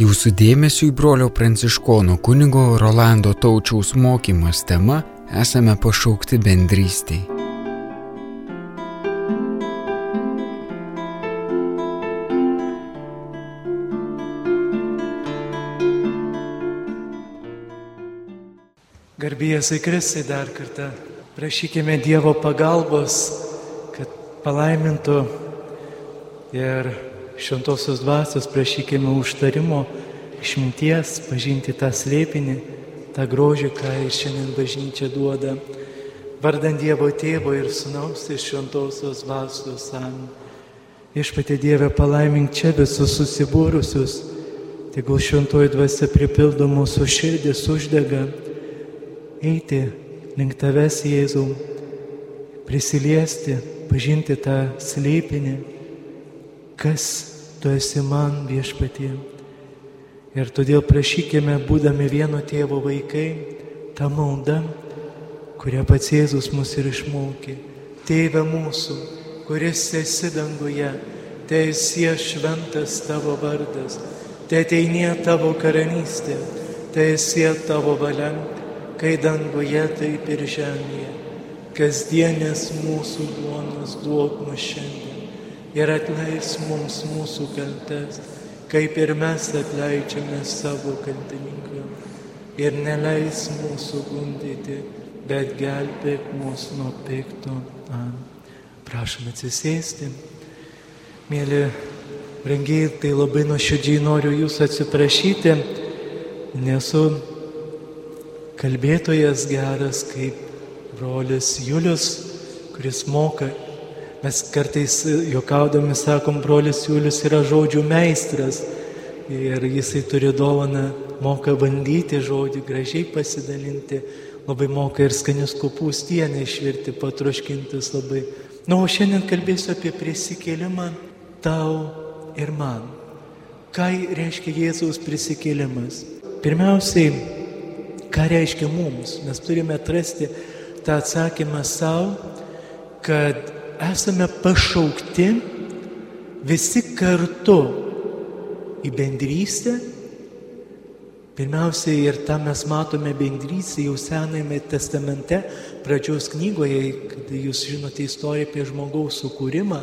Jūsų dėmesiu į brolio pranciškono kunigo Rolando Taučiaus mokymas tema esame pašaukti bendrystėj. Garbėjai Kristai dar kartą prašykime Dievo pagalbos, kad palaimintų ir šventosios dvasios prašykime užtarimo, išminties, pažinti tą slėpinį, tą grožį, ką ir šiandien bažnyčia duoda. Vardant Dievo tėvo ir sunaus iš šventosios dvasios amen. Išpatė Dieve palaimink čia visus susibūrusius, tegul šventoji dvasia pripildo mūsų širdis, uždega eiti link tavęs, Jėzau, prisiliesti, pažinti tą slėpinį, kas tu esi man viešpatie. Ir todėl prašykime, būdami vieno tėvo vaikai, tą maldą, kurią pats Jėzus mus ir išmokė. Tėve mūsų, kuris esi danguje, teisie šventas tavo vardas, te ateinie tavo karalystė, teisie tavo valia kai danguje, taip ir žemėje. Kasdienės mūsų duonos duok mums šiandien ir atleis mums mūsų kaltes, kaip ir mes atleidžiame savo kaltininkam. Ir neleis mūsų gundyti, bet gelbėk mus nuo pikto. Prašom atsisėsti. Mėly brangiai, tai labai nuoširdžiai noriu jūsų atsiprašyti, nesu kalbėtojas geras kaip brolis Julius, kuris moka. Mes kartais juokaudami sakom, brolis Julius yra žodžių meistras ir jisai turi dovaną, moka bandyti žodį, gražiai pasidalinti, labai moka ir skanius kopūstienę išvirti, patroškintis labai. Na, o šiandien kalbėsiu apie prisikėlimą tau ir man. Ką reiškia Jėzaus prisikėlimas? Pirmiausiai, Ką reiškia mums? Mes turime atrasti tą atsakymą savo, kad esame pašaukti visi kartu į bendrystę. Pirmiausia, ir tą mes matome bendrystę jau Senajame testamente, pradžios knygoje, kada jūs žinote istoriją apie žmogaus sukūrimą.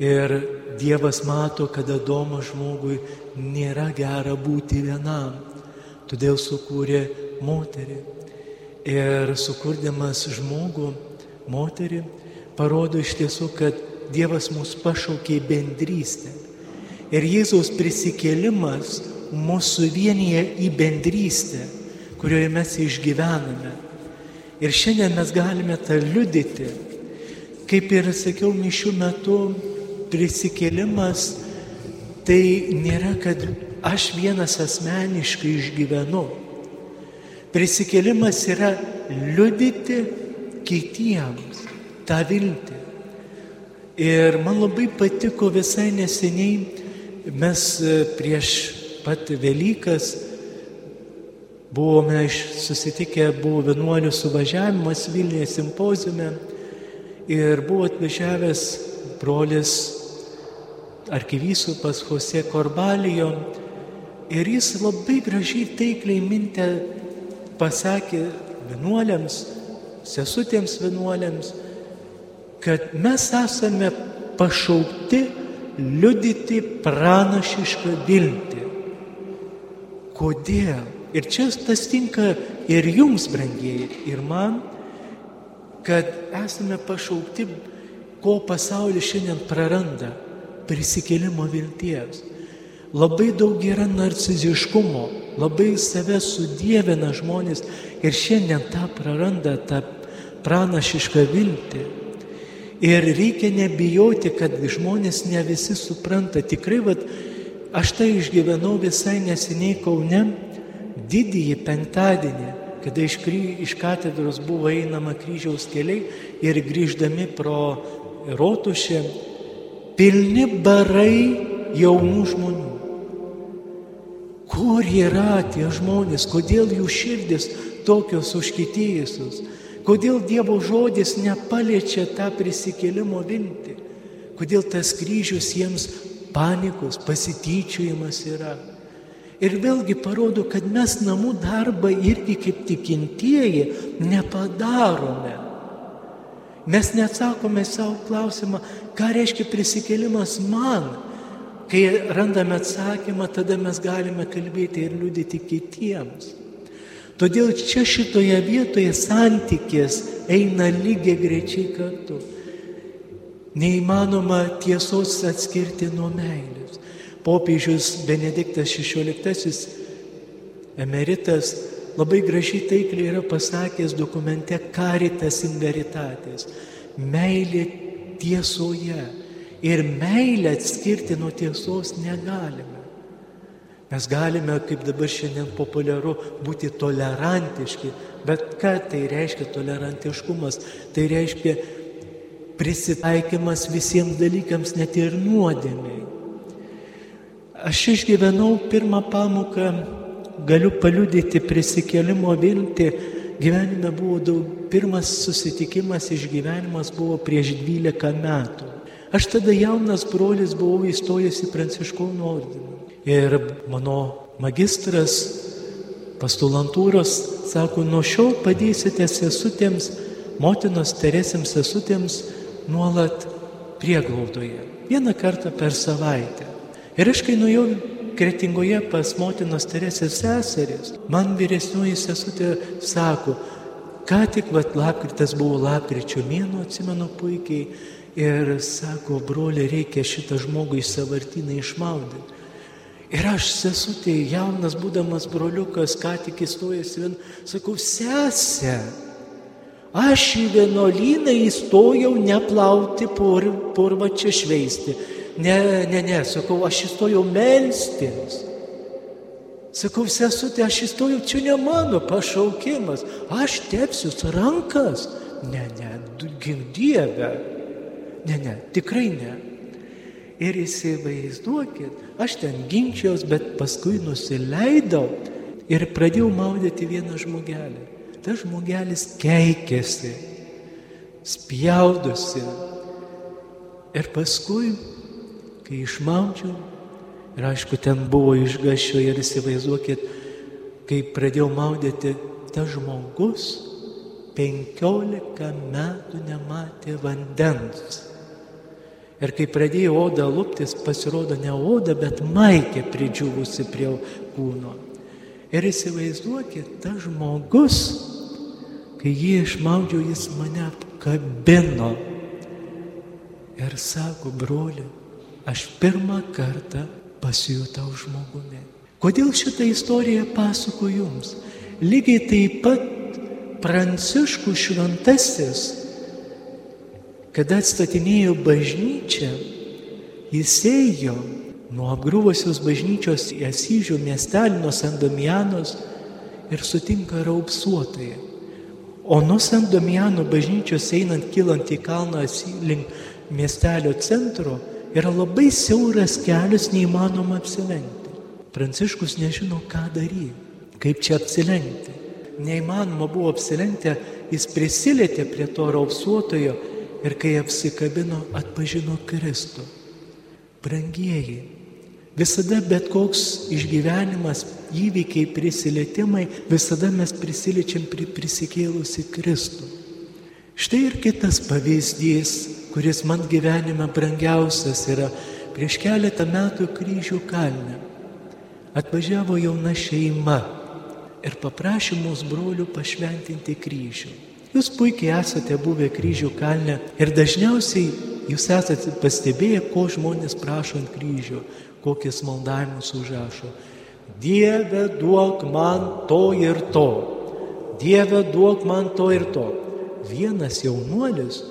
Ir Dievas mato, kad Adomo žmogui nėra gera būti vienam. Todėl sukūrė moterį. Ir sukurdamas žmogų, moterį, parodo iš tiesų, kad Dievas mus pašaukė į bendrystę. Ir Jėzaus prisikėlimas mūsų vienyje į bendrystę, kurioje mes išgyvename. Ir šiandien mes galime tą liudyti. Kaip ir sakiau, mišių metu prisikėlimas tai nėra, kad aš vienas asmeniškai išgyvenu. Prisikėlimas yra liudyti kitiems tą viltį. Ir man labai patiko visai neseniai, mes e, prieš pat Velykas buvome susitikę, buvo vienuolių suvažiavimas Vilniuje simpozijume ir buvo atvažiavęs brolis arkivyskupas Jose Korbalijo Ir jis labai gražiai taikliai mintę pasakė vienuoliams, sesutėms vienuoliams, kad mes esame pašaukti liudyti pranašišką viltį. Kodėl? Ir čia tas tinka ir jums, brangieji, ir man, kad esame pašaukti, ko pasaulis šiandien praranda - prisikėlimo vilties. Labai daug yra narciziškumo, labai save sudėvina žmonės ir šiandien tą praranda, tą pranašišką viltį. Ir reikia nebijoti, kad žmonės ne visi supranta. Tikrai, vat, aš tai išgyvenau visai neseniai Kaune, didįjį penktadienį, kada iš, iš katedros buvo einama kryžiaus keliai ir grįždami pro rotušę, pilni barai jaunų žmonių. Kur yra tie žmonės, kodėl jų širdis tokios užkitėjusios, kodėl Dievo žodis nepaliečia tą prisikėlimo viltį, kodėl tas kryžius jiems panikos, pasityčiojimas yra. Ir vėlgi parodo, kad mes namų darbą irgi kaip tikintieji nepadarome. Mes neatsakome savo klausimą, ką reiškia prisikėlimas man. Kai randame atsakymą, tada mes galime kalbėti ir liudyti kitiems. Todėl čia šitoje vietoje santykės eina lygiai grečiai kartu. Neįmanoma tiesos atskirti nuo meilės. Popiežius Benediktas XVI emeritas labai gražiai taikliai yra pasakęs dokumente Caritas in Veritatis. Meilė tiesoje. Ir meilę atskirti nuo tiesos negalime. Mes galime, kaip dabar šiandien populiaru, būti tolerantiški, bet ką tai reiškia tolerantiškumas? Tai reiškia prisitaikymas visiems dalykams, net ir nuodėmiai. Aš išgyvenau pirmą pamoką, galiu paliudyti prisikelimo viltį. Gyvenime buvo daug, pirmas susitikimas, išgyvenimas buvo prieš 12 metų. Aš tada jaunas brolis buvau įstojęs į Pranciškonų ordiną. Ir mano magistras pastulantūros sako, nuo šiol padėsite sesutėms, motinos Teresėms sesutėms nuolat prieglaudoje. Vieną kartą per savaitę. Ir aš kai nuėjau kretingoje pas motinos Teresės seseris, man vyresnioji sesutė sako, ką tik vat lapkritas buvo lapkričio mėno, atsimenu puikiai, ir sako, broli, reikia šitą žmogų į savartyną išmaudyti. Ir aš sesutė, jaunas būdamas broliukas, ką tik įstojęs vien, sakau, sesė, aš į vienuolyną įstojau neplauti pur, purvą čia šveisti. Ne, ne, ne, sakau, aš įstojau melstis. Sakau, sesutė, aš įstojau, čia ne mano pašaukimas, aš tepsiu rankas. Ne, ne, gink Dieve. Ne, ne, tikrai ne. Ir įsivaizduokit, aš ten ginčiaus, bet paskui nusileidau ir pradėjau maudyti vieną žmogelį. Tas žmogelis keikėsi, spjaudosi. Ir paskui, kai išmaudžiau, ir aišku, ten buvo išgašio ir įsivaizduokit, kai pradėjau maudyti, tas žmogus penkiolika metų nematė vandens. Ir kai pradėjo oda luptis, pasirodo ne oda, bet maikė pridžiūvusi prie kūno. Ir įsivaizduokit, tas žmogus, kai jį išmaudžiau, jis mane apkabino. Ir sako, broli, aš pirmą kartą pasijutau žmogumi. Kodėl šitą istoriją pasakoju jums? Lygiai taip pat Pranciškus šventasis Kada atstatinėjo bažnyčią, jis ėjo nuo apgrūvusios bažnyčios į Asyžių miestelį, nuo Sandomianos ir sutinka raupsuotoje. O nuo Sandomiano bažnyčios einant, kilant į kalną link miestelio centro, yra labai siauras kelias, neįmanoma apsilenkti. Pranciškus nežino, ką daryti, kaip čia apsilenkti. Neįmanoma buvo apsilenkti, jis prisilietė prie to raupsuotojo ir kai apsikabino, atpažino Kristų. Brangieji, visada bet koks išgyvenimas, įvykiai, prisilietimai, visada mes prisiliečiam prie prisikėlusi Kristų. Štai ir kitas pavyzdys, kuris man gyvenime brangiausias yra prieš keletą metų kryžių kalne. Atvažiavo jauna šeima ir paprašė mūsų brolių pašventinti kryžių. Jūs puikiai esate buvę kryžių kalne ir dažniausiai jūs esate pastebėję, ko žmonės prašo ant kryžių, kokias maldavimus užrašo. Dieve duok man to ir to. Dieve duok man to ir to. Vienas jaunuolis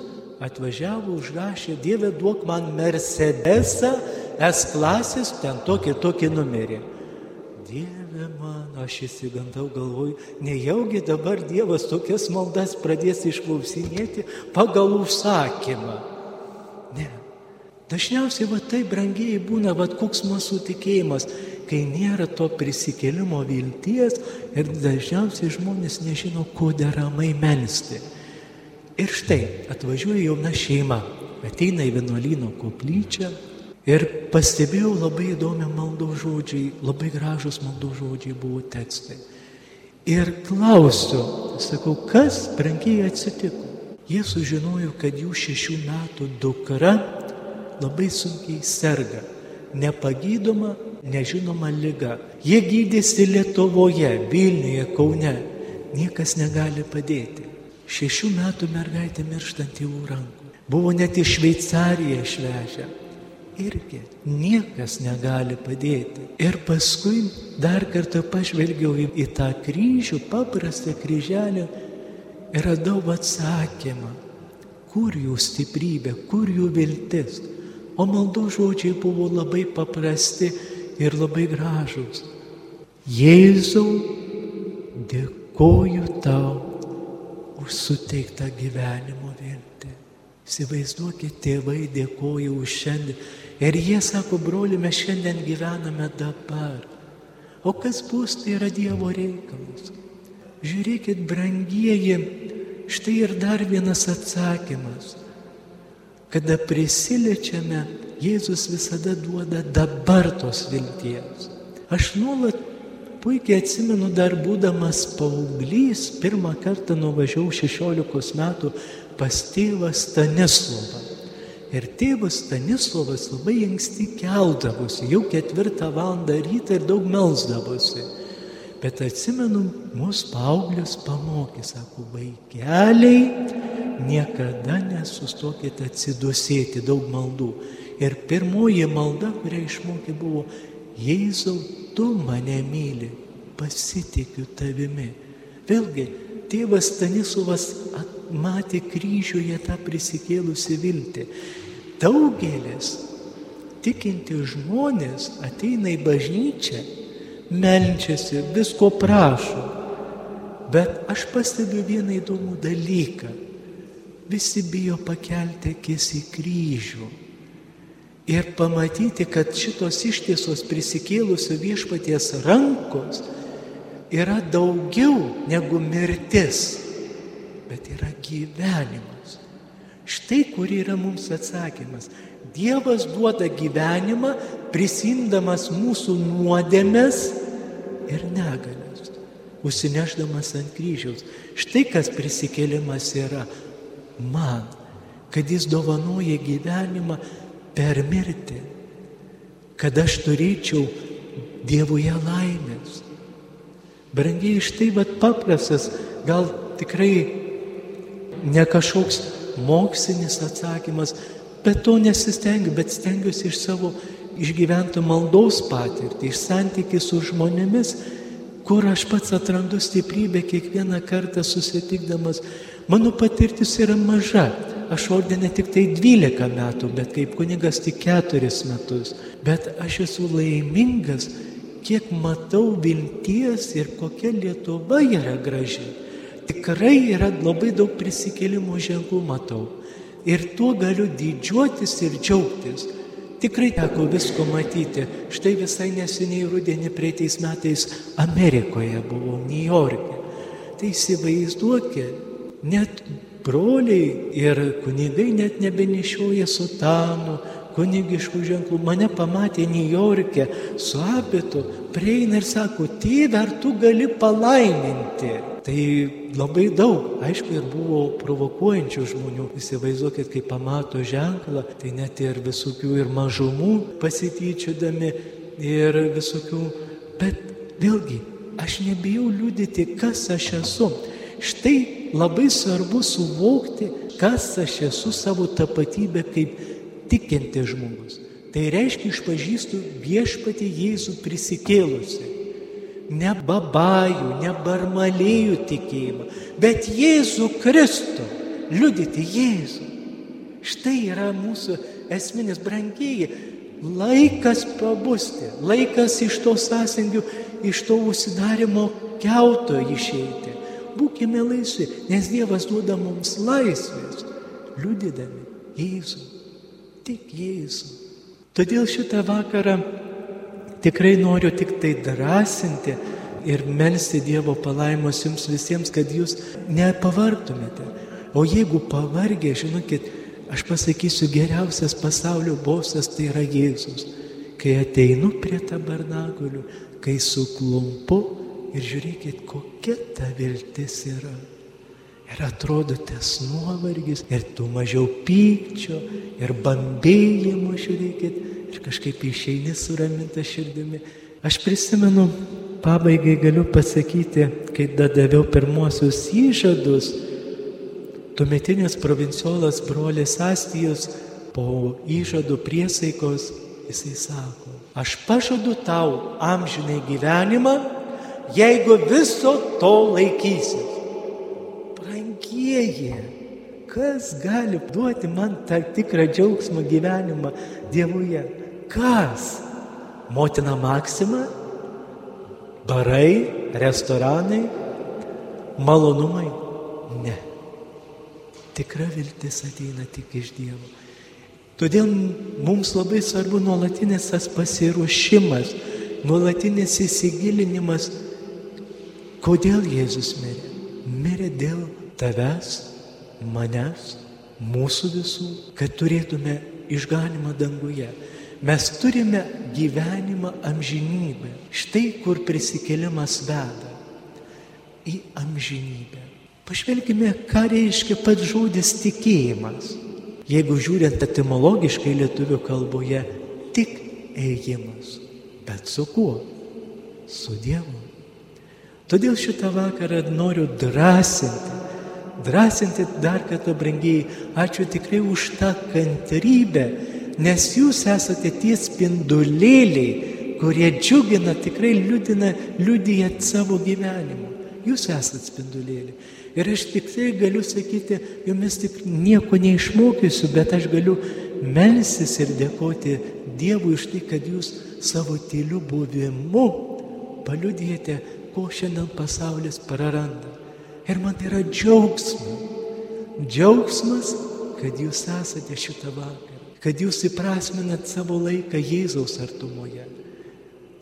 atvažiavo, užrašė, Dieve duok man Mercedesą, S klasės, ten tokį, tokį numerį. Dieve mano, aš įsigandau galvoj, nejaugi dabar Dievas tokias maldas pradės išklausinėti pagal užsakymą. Ne. Dažniausiai va tai brangiai būna, va koks mūsų tikėjimas, kai nėra to prisikėlimo vilties ir dažniausiai žmonės nežino, ko deramai melstį. Ir štai atvažiuoja jauna šeima, ateina į vienuolyno koplyčią Ir pastebėjau labai įdomią maldo žodžiai, labai gražus maldo žodžiai buvo tekstai. Ir klausiu, sakau, kas brangiai atsitiko. Jie sužinojo, kad jų šešių metų dukra labai sunkiai serga, nepagydoma, nežinoma lyga. Jie gydėsi Lietuvoje, Vilniuje, Kaune. Niekas negali padėti. Šešių metų mergaitė mirštant tėvų rankų. Buvo net į Šveicariją išvežę irgi niekas negali padėti. Ir paskui dar kartą pažvelgiau į, į tą kryžių, paprastą kryželį ir radau atsakymą, kur jų stiprybė, kur jų viltis. O maldo žodžiai buvo labai paprasti ir labai gražus. Jėzau, dėkoju tau už suteiktą gyvenimo viltį. Įsivaizduokit, tėvai dėkoju už šiandien. Ir jie sako, broli, mes šiandien gyvename dabar. O kas bus, tai yra Dievo reikalas. Žiūrėkit, brangieji, štai ir dar vienas atsakymas. Kada prisiliečiame, Jėzus visada duoda dabar tos vilties. Aš nuolat puikiai atsimenu, dar būdamas paauglys, pirmą kartą nuvažiavau 16 metų pas tėvą Stanislovą. Ir tėvas Stanislavas labai anksti keldavosi, jau ketvirtą valandą rytą ir daug melzdavosi. Bet atsimenu, mūsų paauglius pamokė, sako, vaikeliai, niekada nesustokite atsidusėti daug maldų. Ir pirmoji malda, kurią išmokė, buvo, Jėzau, tu mane myli, pasitikiu tavimi. Vėlgi, tėvas Stanislavas matė kryžiuje tą prisikėlusi viltį. Daugelis tikinti žmonės ateina į bažnyčią, melčiasi, visko prašo. Bet aš pastebiu vieną įdomų dalyką. Visi bijo pakelti akis į kryžių. Ir pamatyti, kad šitos ištiesos prisikėlusio viešpaties rankos yra daugiau negu mirtis, bet yra gyvenimas. Štai kur yra mums atsakymas. Dievas duoda gyvenimą, prisimdamas mūsų nuodėmes ir negalės, užsineždamas ant kryžiaus. Štai kas prisikėlimas yra man, kad jis dovanoja gyvenimą per mirtį, kad aš turėčiau Dievuje laimės. Brangiai štai vad paprastas, gal tikrai ne kažkoks mokslinis atsakymas, bet to nesistengiu, bet stengiuosi iš savo išgyventų maldos patirtį, iš santykių su žmonėmis, kur aš pats atrandu stiprybę kiekvieną kartą susitikdamas. Mano patirtis yra maža. Aš ordinė tik tai 12 metų, bet kaip kunigas tik 4 metus. Bet aš esu laimingas kiek matau vilties ir kokia Lietuva yra graži. Tikrai yra labai daug prisikėlimo ženklų matau. Ir tuo galiu didžiuotis ir džiaugtis. Tikrai teko visko matyti. Štai visai neseniai rudenį prietais metais Amerikoje buvau, New York'e. Tai įsivaizduokit, net broliai ir kunigai net nebenešioja sutanų, kunigiškų ženklų. Mane pamatė New York'e su apitu, prieina ir sako, tėve, ar tu gali palaiminti? Tai labai daug, aišku, ir buvo provokuojančių žmonių. Įsivaizduokit, kai pamato ženklą, tai net ir visokių ir mažumų pasityčiodami ir visokių. Bet vėlgi, aš nebijau liūdėti, kas aš esu. Štai labai svarbu suvokti, kas aš esu savo tapatybę kaip tikinti žmogus. Tai reiškia išpažįstu viešpatį Jėzų prisikėlusi. Ne babajų, ne barmalėjų tikėjimą, bet Jėzų Kristų. Liudyti Jėzų. Štai yra mūsų esminis brangieji. Laikas pabusti, laikas iš to sąsingių, iš to užsidarimo keuto išeiti. Būkime laisvi, nes Dievas duoda mums laisvės, liudydami Jėzų tik Jėzų. Todėl šitą vakarą tikrai noriu tik tai drąsinti ir melsti Dievo palaimos jums visiems, kad jūs nepavartumėte. O jeigu pavargė, žinokit, aš pasakysiu, geriausias pasaulio bosas tai yra Jėzus. Kai ateinu prie tabernakulių, kai suklumpu ir žiūrėkit, kokia ta viltis yra. Ir atrodo tas nuovargis, ir tu mažiau pykčio, ir bambėjimo, žiūrėkit, ir kažkaip išeini suraminta širdimi. Aš prisimenu, pabaigai galiu pasakyti, kai daviau pirmosius įžadus, tuometinis provinciolas brolis Astijos po įžadų priesaikos, jisai sako, aš pažadu tau amžinai gyvenimą, jeigu viso to laikysis brangieji, kas gali duoti man tą tikrą džiaugsmą gyvenimą Dievuje? Kas? Motina Maksima? Barai, restoranai, malonumai? Ne. Tikra viltis ateina tik iš Dievo. Todėl mums labai svarbu nuolatinis tas pasiruošimas, nuolatinis įsigilinimas, kodėl Jėzus mirė. Mirė dėl tavęs, manęs, mūsų visų, kad turėtume išganimą danguje. Mes turime gyvenimą amžinybę. Štai kur prisikėlimas veda. Į amžinybę. Pažvelkime, ką reiškia pats žodis tikėjimas. Jeigu žiūrint etimologiškai lietuvių kalboje, tik ėjimas. Bet su kuo? Su Dievu. Todėl šitą vakarą noriu drąsinti, drąsinti dar kartą brangiai. Ačiū tikrai už tą kantrybę, nes jūs esate tie spindulėliai, kurie džiugina, tikrai liūdina, liūdija savo gyvenimu. Jūs esate spindulėliai. Ir aš tikrai galiu sakyti, jumis tik nieko neišmokysiu, bet aš galiu melsis ir dėkoti Dievui už tai, kad jūs savo tyliu buvimu paliudijate ko šiandien pasaulis praranda. Ir man yra džiaugsmas. Džiaugsmas, kad jūs esate šitą vakarą, kad jūs įprasminat savo laiką Jėzaus artumoje.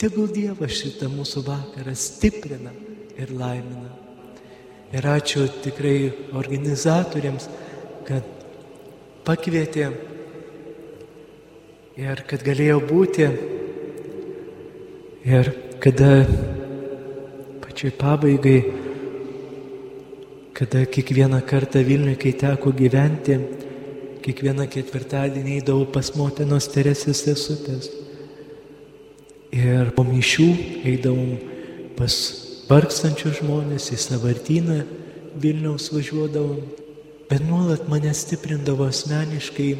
Tegul Dievas šitą mūsų vakarą stiprina ir laimina. Ir ačiū tikrai organizatoriams, kad pakvietė ir kad galėjo būti. Ir kada pačiai pabaigai, kada kiekvieną kartą Vilniui, kai teko gyventi, kiekvieną ketvirtadienį eidavau pas motinos Teresės sesutės. Ir po mišių eidavom pas vargstančius žmonės į savartyną Vilniaus važiuodavom, bet nuolat mane stiprindavo asmeniškai,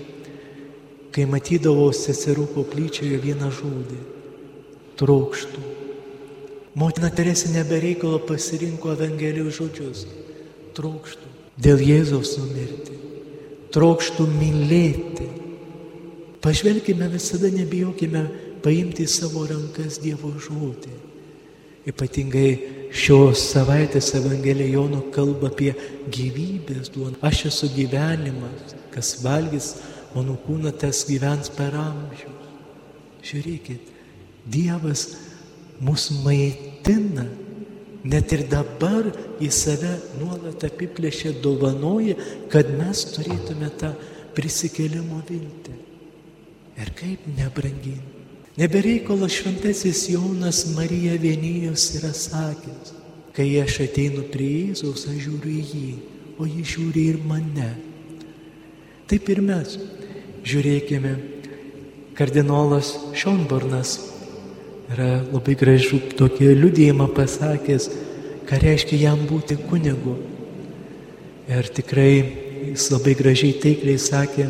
kai matydavau seserų koplyčioje vieną žodį - trokštų. Motina Teresė nebereikalo pasirinko Evangelijos žodžius. Trokštų dėl Jėzaus numirti. Trokštų mylėti. Pažvelkime visada, nebijokime paimti į savo rankas Dievo žodį. Ypatingai šios savaitės Evangelija Jono kalba apie gyvybės duoną. Aš esu gyvenimas, kas valgys mano kūną, tas gyvens per amžius. Žiūrėkit, Dievas mus maitina. Net ir dabar į save nuolat apiplėšė dovanoja, kad mes turėtume tą prisikėlimo viltį. Ir kaip nebranginti. Nebereikalo šventasis Jonas Marija vienijos yra sakęs, kai aš ateinu prie Jėzaus, aš žiūriu į jį, o jis žiūri ir mane. Taip ir mes. Žiūrėkime, kardinolas Šonbornas yra labai gražų tokį liudėjimą pasakęs, ką reiškia jam būti kunigu. Ir tikrai jis labai gražiai taikliai sakė,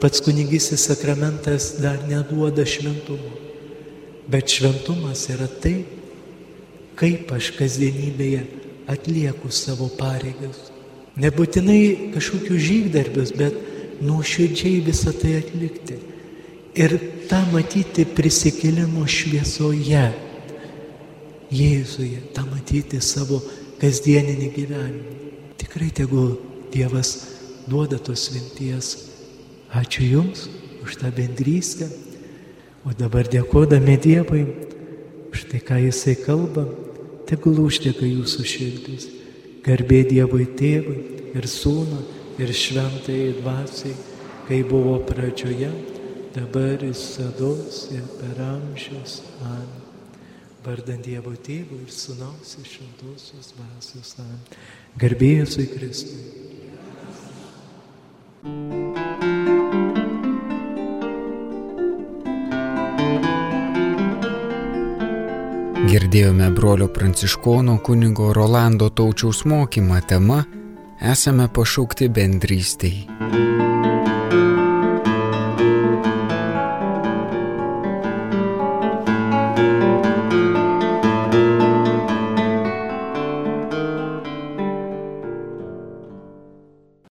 pats kunigysis sakramentas dar neduoda šventumo. Bet šventumas yra tai, kaip aš kasdienybėje atlieku savo pareigas. Nebūtinai kažkokius žygdarbius, bet nuoširdžiai visą tai atlikti. Ir tą matyti prisikėlimo šviesoje, Jėzuje, tą matyti savo kasdieninį gyvenimą. Tikrai tegul Dievas duoda tos vinties. Ačiū Jums už tą bendrystę. O dabar dėkodami Dievui už tai, ką Jisai kalba, tegul užteka Jūsų širdis. Garbė Dievui Tėvui ir Sūnui ir Šventai Dvasiai kai buvo pradžioje, dabar visados ir per amžius. Amen. Vardant Dievo Tėvų ir Sūnaus ir Šventosios Dvasios. Amen. Garbėjus į Kristų. Girdėjome brolio pranciškono kunigo Rolando Taučiaus mokymą tema Esame pašaukti bendrystėj.